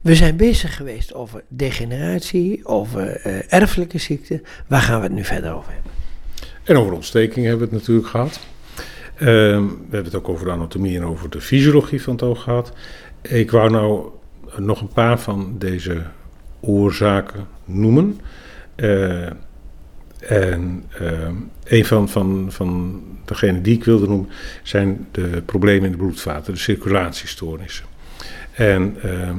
We zijn bezig geweest over degeneratie, over uh, erfelijke ziekten. Waar gaan we het nu verder over hebben? En over ontsteking hebben we het natuurlijk gehad. Uh, we hebben het ook over de anatomie en over de fysiologie van het oog gehad. Ik wou nou nog een paar van deze oorzaken noemen. Uh, en uh, een van, van, van degene die ik wilde noemen zijn de problemen in de bloedvaten, de circulatiestoornissen. En uh,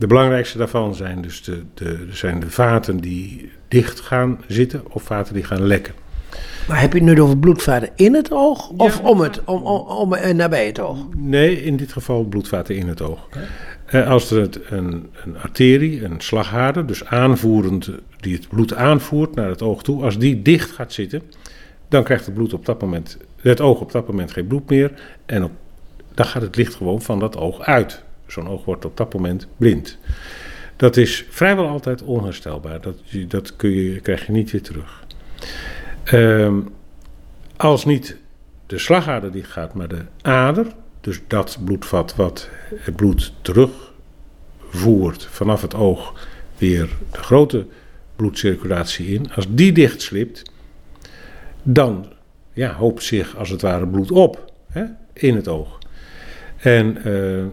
de belangrijkste daarvan zijn dus de, de, zijn de vaten die dicht gaan zitten of vaten die gaan lekken. Maar heb je het nu over bloedvaten in het oog of om het, om, om, om, eh, nabij het oog? Nee, in dit geval bloedvaten in het oog. Okay. Uh, als er een, een arterie, een slagader, dus aanvoerend, die het bloed aanvoert naar het oog toe, als die dicht gaat zitten, dan krijgt het, bloed op dat moment, het oog op dat moment geen bloed meer en op, dan gaat het licht gewoon van dat oog uit. Zo'n oog wordt op dat moment blind. Dat is vrijwel altijd onherstelbaar. Dat, dat kun je, krijg je niet weer terug. Um, als niet de slagader die gaat, maar de ader, dus dat bloedvat wat het bloed terugvoert vanaf het oog weer de grote bloedcirculatie in, als die dicht slipt, dan ja, hoopt zich als het ware bloed op hè, in het oog. En uh,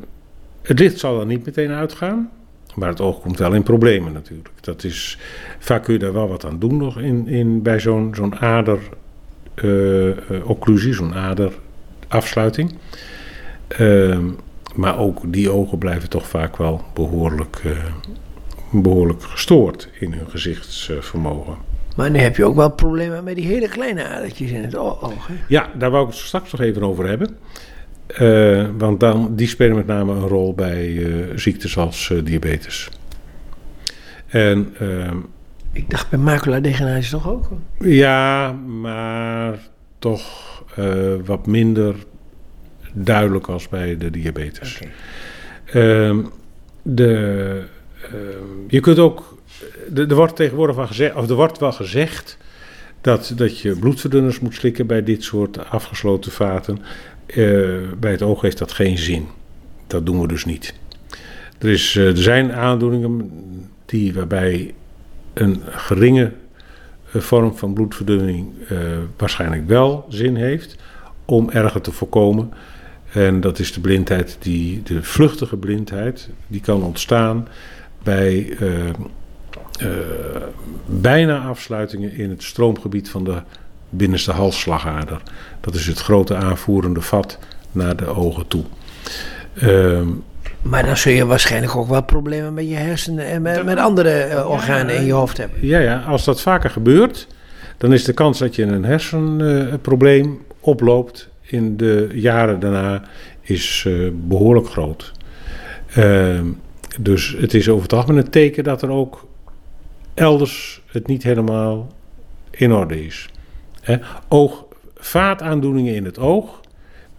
het licht zal dan niet meteen uitgaan, maar het oog komt wel in problemen natuurlijk. Dat is, vaak kun je daar wel wat aan doen nog in, in, bij zo'n zo'n ader uh, occlusie, zo'n aderafsluiting. Uh, maar ook die ogen blijven toch vaak wel behoorlijk, uh, behoorlijk gestoord in hun gezichtsvermogen. Maar nu heb je ook wel problemen met die hele kleine adertjes in het oog. Hè? Ja, daar wou ik het straks nog even over hebben. Uh, want dan, die spelen met name een rol bij uh, ziektes als uh, diabetes. En, ehm, Ik dacht bij maculadegeneratie toch ook? Ja, maar toch wat minder duidelijk als bij de diabetes. Okay. Ehm, de, je kunt ook, er wordt tegenwoordig wel gezegd, of er wordt wel gezegd dat, dat je bloedverdunners moet slikken bij dit soort afgesloten vaten. Uh, bij het oog heeft dat geen zin. Dat doen we dus niet. Er, is, uh, er zijn aandoeningen die, waarbij een geringe uh, vorm van bloedverdunning waarschijnlijk wel zin heeft om erger te voorkomen. En dat is de blindheid, die, de vluchtige blindheid, die kan ontstaan bij bijna afsluitingen in het stroomgebied van de binnenste halsslagader. Dat is het grote aanvoerende vat naar de ogen toe. Um, maar dan zul je waarschijnlijk ook wel problemen met je hersenen en met, met andere uh, organen in je hoofd hebben. Ja, ja, als dat vaker gebeurt, dan is de kans dat je een hersenprobleem uh, oploopt in de jaren daarna is behoorlijk groot. dus het is over het algemeen een teken dat er ook elders het niet helemaal in orde is. He, oog, vaataandoeningen in het oog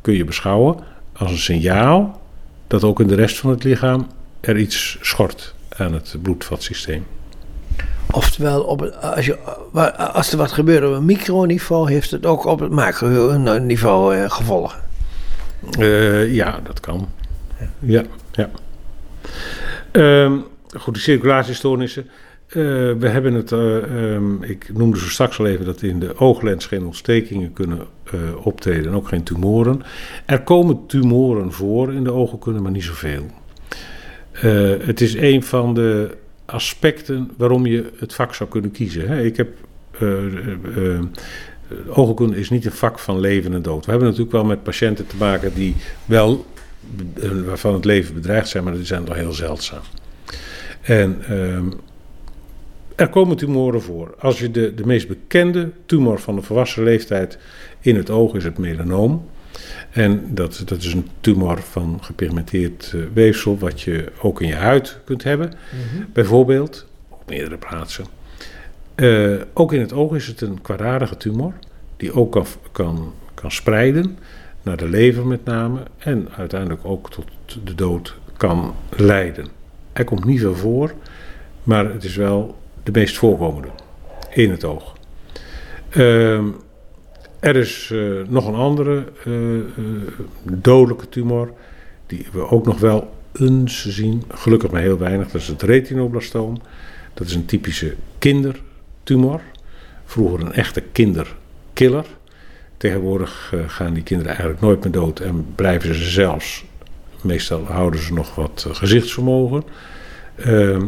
kun je beschouwen als een signaal dat ook in de rest van het lichaam er iets schort aan het bloedvatsysteem. Oftewel, op het, als, je, als er wat gebeurt op een microniveau, heeft het ook op het macroniveau eh, gevolgen? Uh, ja, dat kan. Ja, ja. Um, goed, de circulatiestoornissen. Uh, we hebben het, uh, um, ik noemde zo straks al even dat in de ooglens geen ontstekingen kunnen uh, optreden en ook geen tumoren. Er komen tumoren voor in de ogen, maar niet zoveel. het is een van de aspecten waarom je het vak zou kunnen kiezen. Hè. Ik heb, oogkunde is niet een vak van leven en dood. We hebben natuurlijk wel met patiënten te maken die wel, waarvan het leven bedreigd zijn, maar die zijn toch heel zeldzaam. En ehm, er komen tumoren voor. Als je de, de meest bekende tumor van de volwassen leeftijd in het oog is het melanoom. En dat, dat is een tumor van gepigmenteerd uh, weefsel, wat je ook in je huid kunt hebben, mm-hmm. bijvoorbeeld, op meerdere plaatsen. Uh, ook in het oog is het een kwaadaardige tumor, die ook kan, kan, kan spreiden naar de lever met name, en uiteindelijk ook tot de dood kan leiden. Er komt niet veel voor, maar het is wel de meest voorkomende in het oog. Uh, er is uh, nog een andere uh, dodelijke tumor, die we ook nog wel eens zien. Gelukkig maar heel weinig. Dat is het retinoblastoom. Dat is een typische kindertumor. Vroeger een echte kinderkiller. Tegenwoordig eh, gaan die kinderen eigenlijk nooit meer dood en blijven ze zelfs. Meestal houden ze nog wat eh, gezichtsvermogen. Ehm,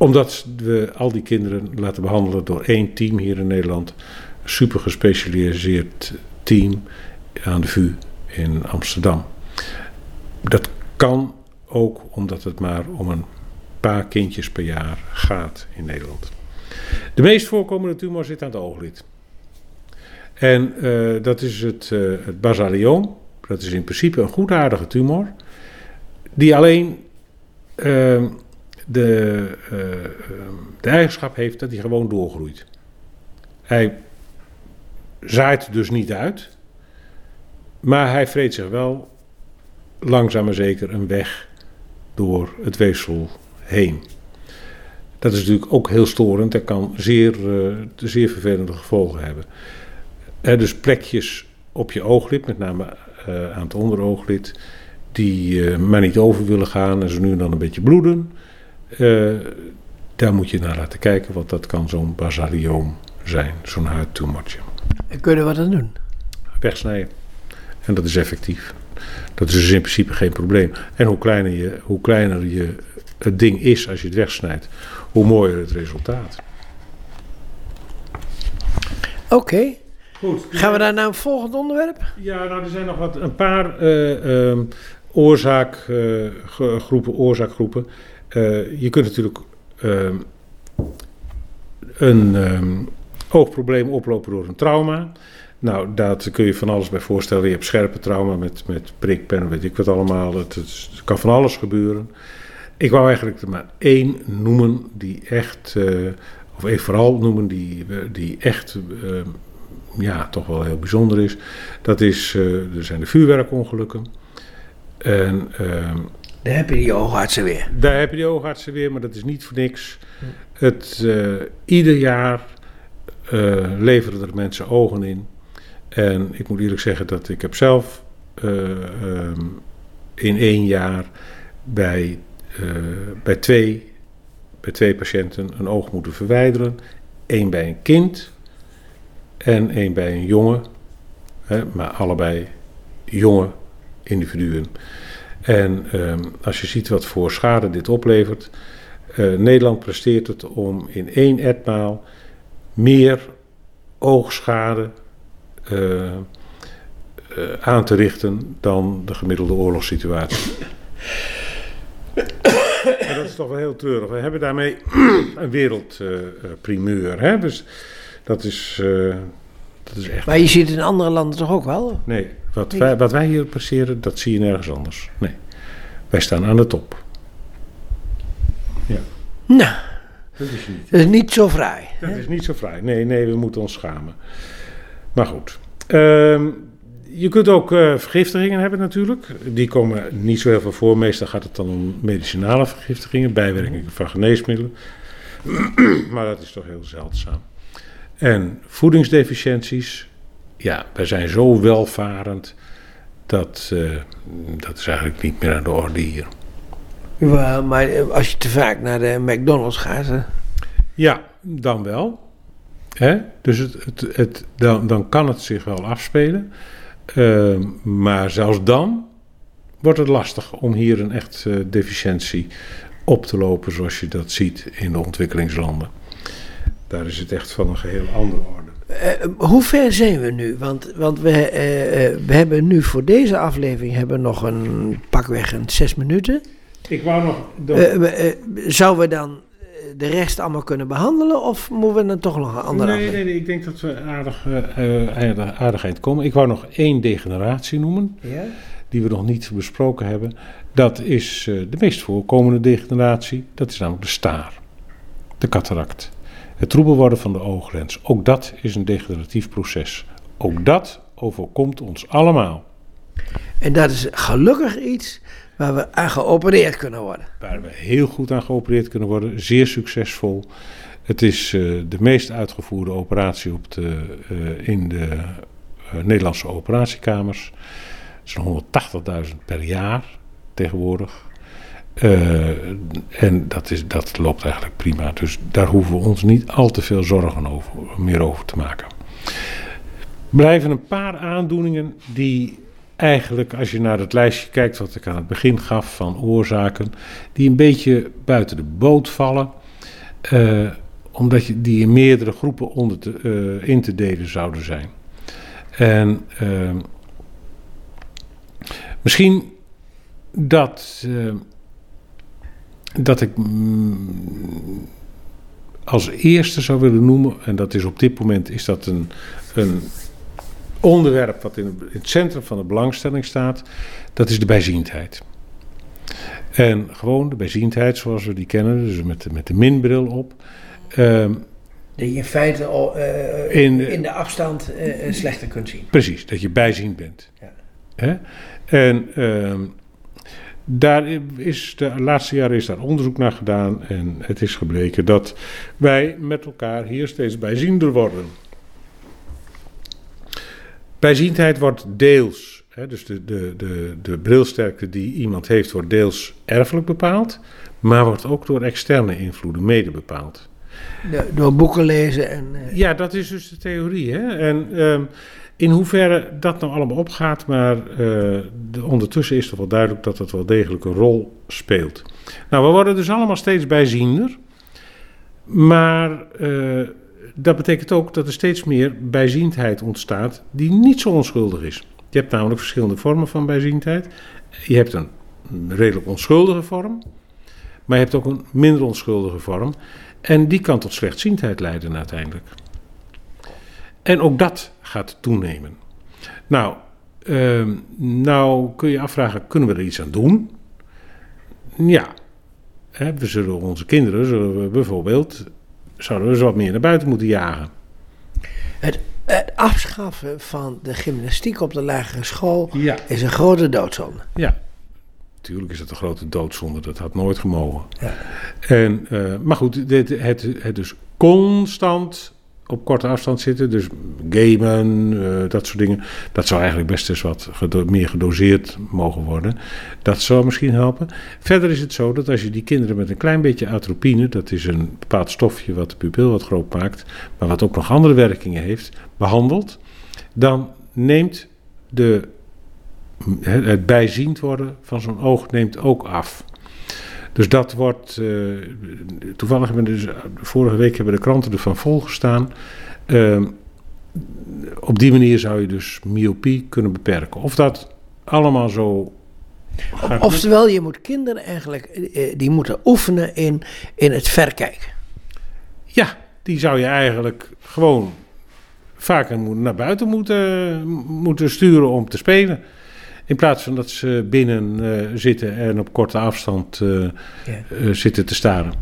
omdat we al die kinderen laten behandelen door één team hier in Nederland. Super gespecialiseerd team aan de VU in Amsterdam. Dat kan ook omdat het maar om een paar kindjes per jaar gaat in Nederland. De meest voorkomende tumor zit aan het ooglid. En uh, dat is het, uh, het. Dat is in principe een goedaardige tumor. Die alleen uh, de, de eigenschap heeft dat hij gewoon doorgroeit. Hij zaait dus niet uit. Maar hij vreet zich wel langzaam maar zeker een weg door het weefsel heen. Dat is natuurlijk ook heel storend en kan zeer, uh, zeer vervelende gevolgen hebben. Er dus plekjes op je ooglid, met name uh, aan het onderooglid, die uh, maar niet over willen gaan en ze nu en dan een beetje bloeden. Daar moet je naar laten kijken, want dat kan zo'n basalioom zijn, zo'n huidtumortje. En kunnen we aan doen? Wegsnijden. En dat is effectief. Dat is dus in principe geen probleem. En hoe kleiner, je, hoe kleiner je het ding is als je het wegsnijdt, hoe mooier het resultaat. Oké. Okay. Goed. Gaan we daar naar een volgend onderwerp? Ja, nou, er zijn nog wat, een paar uh, oorzaakgroepen. oorzaakgroepen. Uh, je kunt natuurlijk ehm, een ehm, oogprobleem oplopen door een trauma. Nou, daar kun je van alles bij voorstellen. Je hebt scherpe trauma met, met prikpen, weet ik wat allemaal. Het, kan van alles gebeuren. Ik wou eigenlijk er maar één noemen die echt, uh, of even vooral noemen die, die echt, uh, ja, toch wel heel bijzonder is. Dat is, uh, er zijn de vuurwerkongelukken. En, daar heb je die oogartsen weer. Daar heb je die oogartsen weer, maar dat is niet voor niks. Het, ieder jaar leveren er mensen ogen in. En ik moet eerlijk zeggen dat ik heb zelf um, in één jaar bij bij, twee, bij twee patiënten een oog moeten verwijderen. Eén bij een kind en één bij een jongen. Hè, maar allebei jonge individuen. En um, als je ziet wat voor schade dit oplevert. Uh, Nederland presteert het om in één etmaal meer oogschade uh, aan te richten dan de gemiddelde oorlogssituatie. Dat is toch wel heel treurig. We hebben daarmee een wereldprimeur. Uh, dus dat is, dat is echt. Maar je ziet het in andere landen toch ook wel? Nee, wat, Wij, wat wij hier passeren, dat zie je nergens anders. Nee. Wij staan aan de top. Ja. Nou. Dat is niet. Dat is niet zo vrij. Dat hè? is niet zo vrij. Nee, nee, we moeten ons schamen. Maar goed. Um, je kunt ook uh, vergiftigingen hebben natuurlijk. Die komen niet zo heel veel voor. Meestal gaat het dan om medicinale vergiftigingen, bijwerkingen van geneesmiddelen. maar dat is toch heel zeldzaam. En voedingsdeficiënties. Ja, wij zijn zo welvarend. Dat, uh, dat is eigenlijk niet meer aan de orde hier. Maar als je te vaak naar de McDonald's gaat. Hè? Ja, dan wel. Hè? Dus het, het, het, dan, dan kan het zich wel afspelen. Uh, maar zelfs dan wordt het lastig om hier een echt uh, deficiëntie op te lopen zoals je dat ziet in de ontwikkelingslanden. Daar is het echt van een geheel andere orde. Uh, hoe ver zijn we nu? Want, want we, we hebben nu voor deze aflevering hebben nog een pakweg een zes minuten. Ik wou nog. zouden we dan de rest allemaal kunnen behandelen? Of moeten we dan toch nog een andere nee, nee, nee, ik denk dat we aardig, uh, aardig komen. Ik wou nog één degeneratie noemen, ja? die we nog niet besproken hebben. Dat is uh, de meest voorkomende degeneratie, dat is namelijk de staar, de cataract. Het troebel worden van de ooglens. Ook dat is een degeneratief proces. Ook dat overkomt ons allemaal. En dat is gelukkig iets waar we aan geopereerd kunnen worden. Waar we heel goed aan geopereerd kunnen worden, zeer succesvol. Het is uh, de meest uitgevoerde operatie op de, uh, in de uh, Nederlandse operatiekamers. Het zijn 180.000 per jaar. tegenwoordig. Eh, en dat, is, dat loopt eigenlijk prima. Dus daar hoeven we ons niet al te veel zorgen over, meer over te maken. Blijven een paar aandoeningen die eigenlijk, als je naar het lijstje kijkt wat ik aan het begin gaf van oorzaken, die een beetje buiten de boot vallen. Uh, omdat je die in meerdere groepen onder te, uh, in te delen zouden zijn. En misschien dat, dat ik mm, als eerste zou willen noemen, en dat is op dit moment is dat een, een onderwerp wat in het centrum van de belangstelling staat, dat is de bijziendheid. En gewoon de bijziendheid zoals we die kennen, dus met, met de minbril op. Um, dat je in feite al, uh, in, in, de afstand uh, slechter kunt zien. Precies, dat je bijziend bent. Ja. Hè? En um, daar is de laatste jaren is daar onderzoek naar gedaan en het is gebleken dat wij met elkaar hier steeds bijziender worden. Bijziendheid wordt deels, hè, dus de, de, de, de brilsterkte die iemand heeft, wordt deels erfelijk bepaald, maar wordt ook door externe invloeden mede bepaald. door boeken lezen en. Uh... Ja, dat is dus de theorie. Hè? En um, in hoeverre dat nou allemaal opgaat, maar de, ondertussen is toch wel duidelijk dat het wel degelijk een rol speelt. Nou, we worden dus allemaal steeds bijziender, maar. Uh, dat betekent ook dat er steeds meer bijziendheid ontstaat die niet zo onschuldig is. Je hebt namelijk verschillende vormen van bijziendheid. Je hebt een redelijk onschuldige vorm, maar je hebt ook een minder onschuldige vorm. En die kan tot slechtziendheid leiden uiteindelijk. En ook dat gaat toenemen. Nou, uh, nou kun je afvragen, kunnen we er iets aan doen? Ja, we zullen onze kinderen zullen we bijvoorbeeld zouden we ze wat meer naar buiten moeten jagen. Het, het afschaffen van de gymnastiek op de lagere school is een grote doodzonde. Ja, natuurlijk is het een grote doodzonde. Dat had nooit gemogen. Ja. En, uh, maar goed, dit, het, het dus constant op korte afstand zitten. Dus gamen, uh, dat soort dingen. Dat zou eigenlijk best eens wat meer gedoseerd mogen worden. Dat zou misschien helpen. Verder is het zo dat als je die kinderen met een klein beetje atropine, dat is een bepaald stofje wat de pupil wat groot maakt, maar wat ook nog andere werkingen heeft, behandelt, dan neemt de, het bijziend worden van zo'n oog neemt ook af. Dus dat wordt. Uh, toevallig hebben we dus. Vorige week hebben de kranten ervan volgestaan. Uh, op die manier zou je dus myopie kunnen beperken. Of dat allemaal zo. Oftewel, je moet kinderen eigenlijk. Eh, die moeten oefenen in, in het verkijken. Ja, die zou je eigenlijk gewoon vaker naar buiten moeten, moeten sturen om te spelen. In plaats van dat ze binnen uh, zitten en op korte afstand ja. uh, zitten te staren.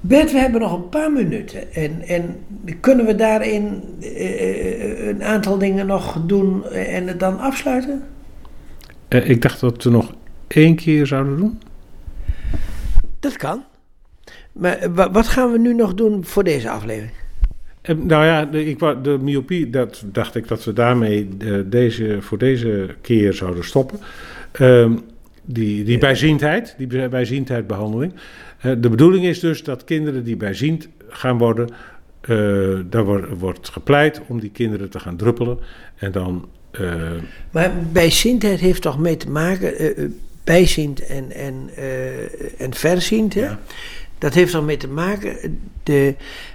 Bert, we hebben nog een paar minuten. En, en kunnen we daarin een aantal dingen nog doen en het dan afsluiten? ik dacht dat we nog één keer zouden doen. Dat kan. Maar wat gaan we nu nog doen voor deze aflevering? Nou ja, de, ik, de myopie, dat dacht ik dat we daarmee uh, deze, voor deze keer zouden stoppen. Um, die, die bijziendheid, die bijziendheidbehandeling. Uh, de bedoeling is dus dat kinderen die bijziend gaan worden, uh, daar wordt, wordt gepleit om die kinderen te gaan druppelen. En dan. maar bijziendheid heeft toch mee te maken, bijziend en, en, en verziend, hè? Ja. Dat heeft er mee te maken, de,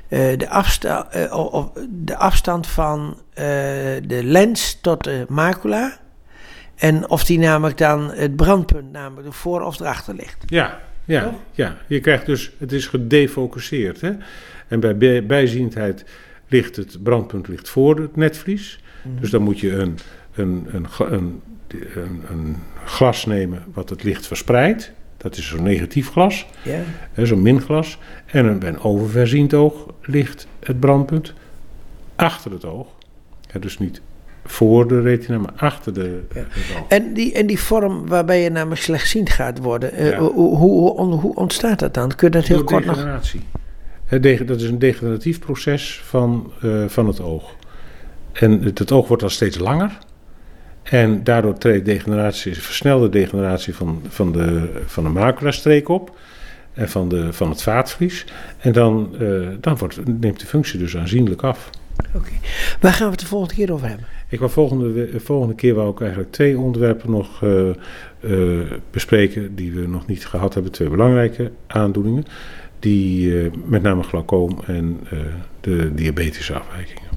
uh, de, afsta uh, de afstand van uh, de lens tot de macula. En of die namelijk dan het brandpunt namelijk ervoor of erachter ligt. Ja, ja, ja. je krijgt dus, het is gedefocuseerd. Hè? En bij bijziendheid ligt het brandpunt ligt voor het netvlies. Mm. Dus dan moet je een, een, een, een, een, glas nemen wat het licht verspreidt. Dat is zo'n negatief glas, ja. zo'n minglas. En bij een oververziend oog ligt het brandpunt achter het oog. dus niet voor de retina, maar achter de, ja. En die, en die vorm waarbij je namelijk slechtziend gaat worden, uh, hoe, hoe, hoe, ontstaat dat dan? Kun je dat heel kort degeneratie. nog... Dat is een degeneratief proces van, uh, van het oog. En het, het, oog wordt dan steeds langer. En daardoor treedt degeneratie, versnelde degeneratie van, van de, van de macula-streek op en van, de, van het vaatvlies. En dan, uh, dan wordt, neemt de functie dus aanzienlijk af. Oké. Waar gaan we het de volgende keer over hebben? Ik wil volgende, volgende keer wou ik eigenlijk twee onderwerpen nog uh, uh, bespreken die we nog niet gehad hebben. Twee belangrijke aandoeningen. Die met name glaucoom en de diabetische afwijkingen.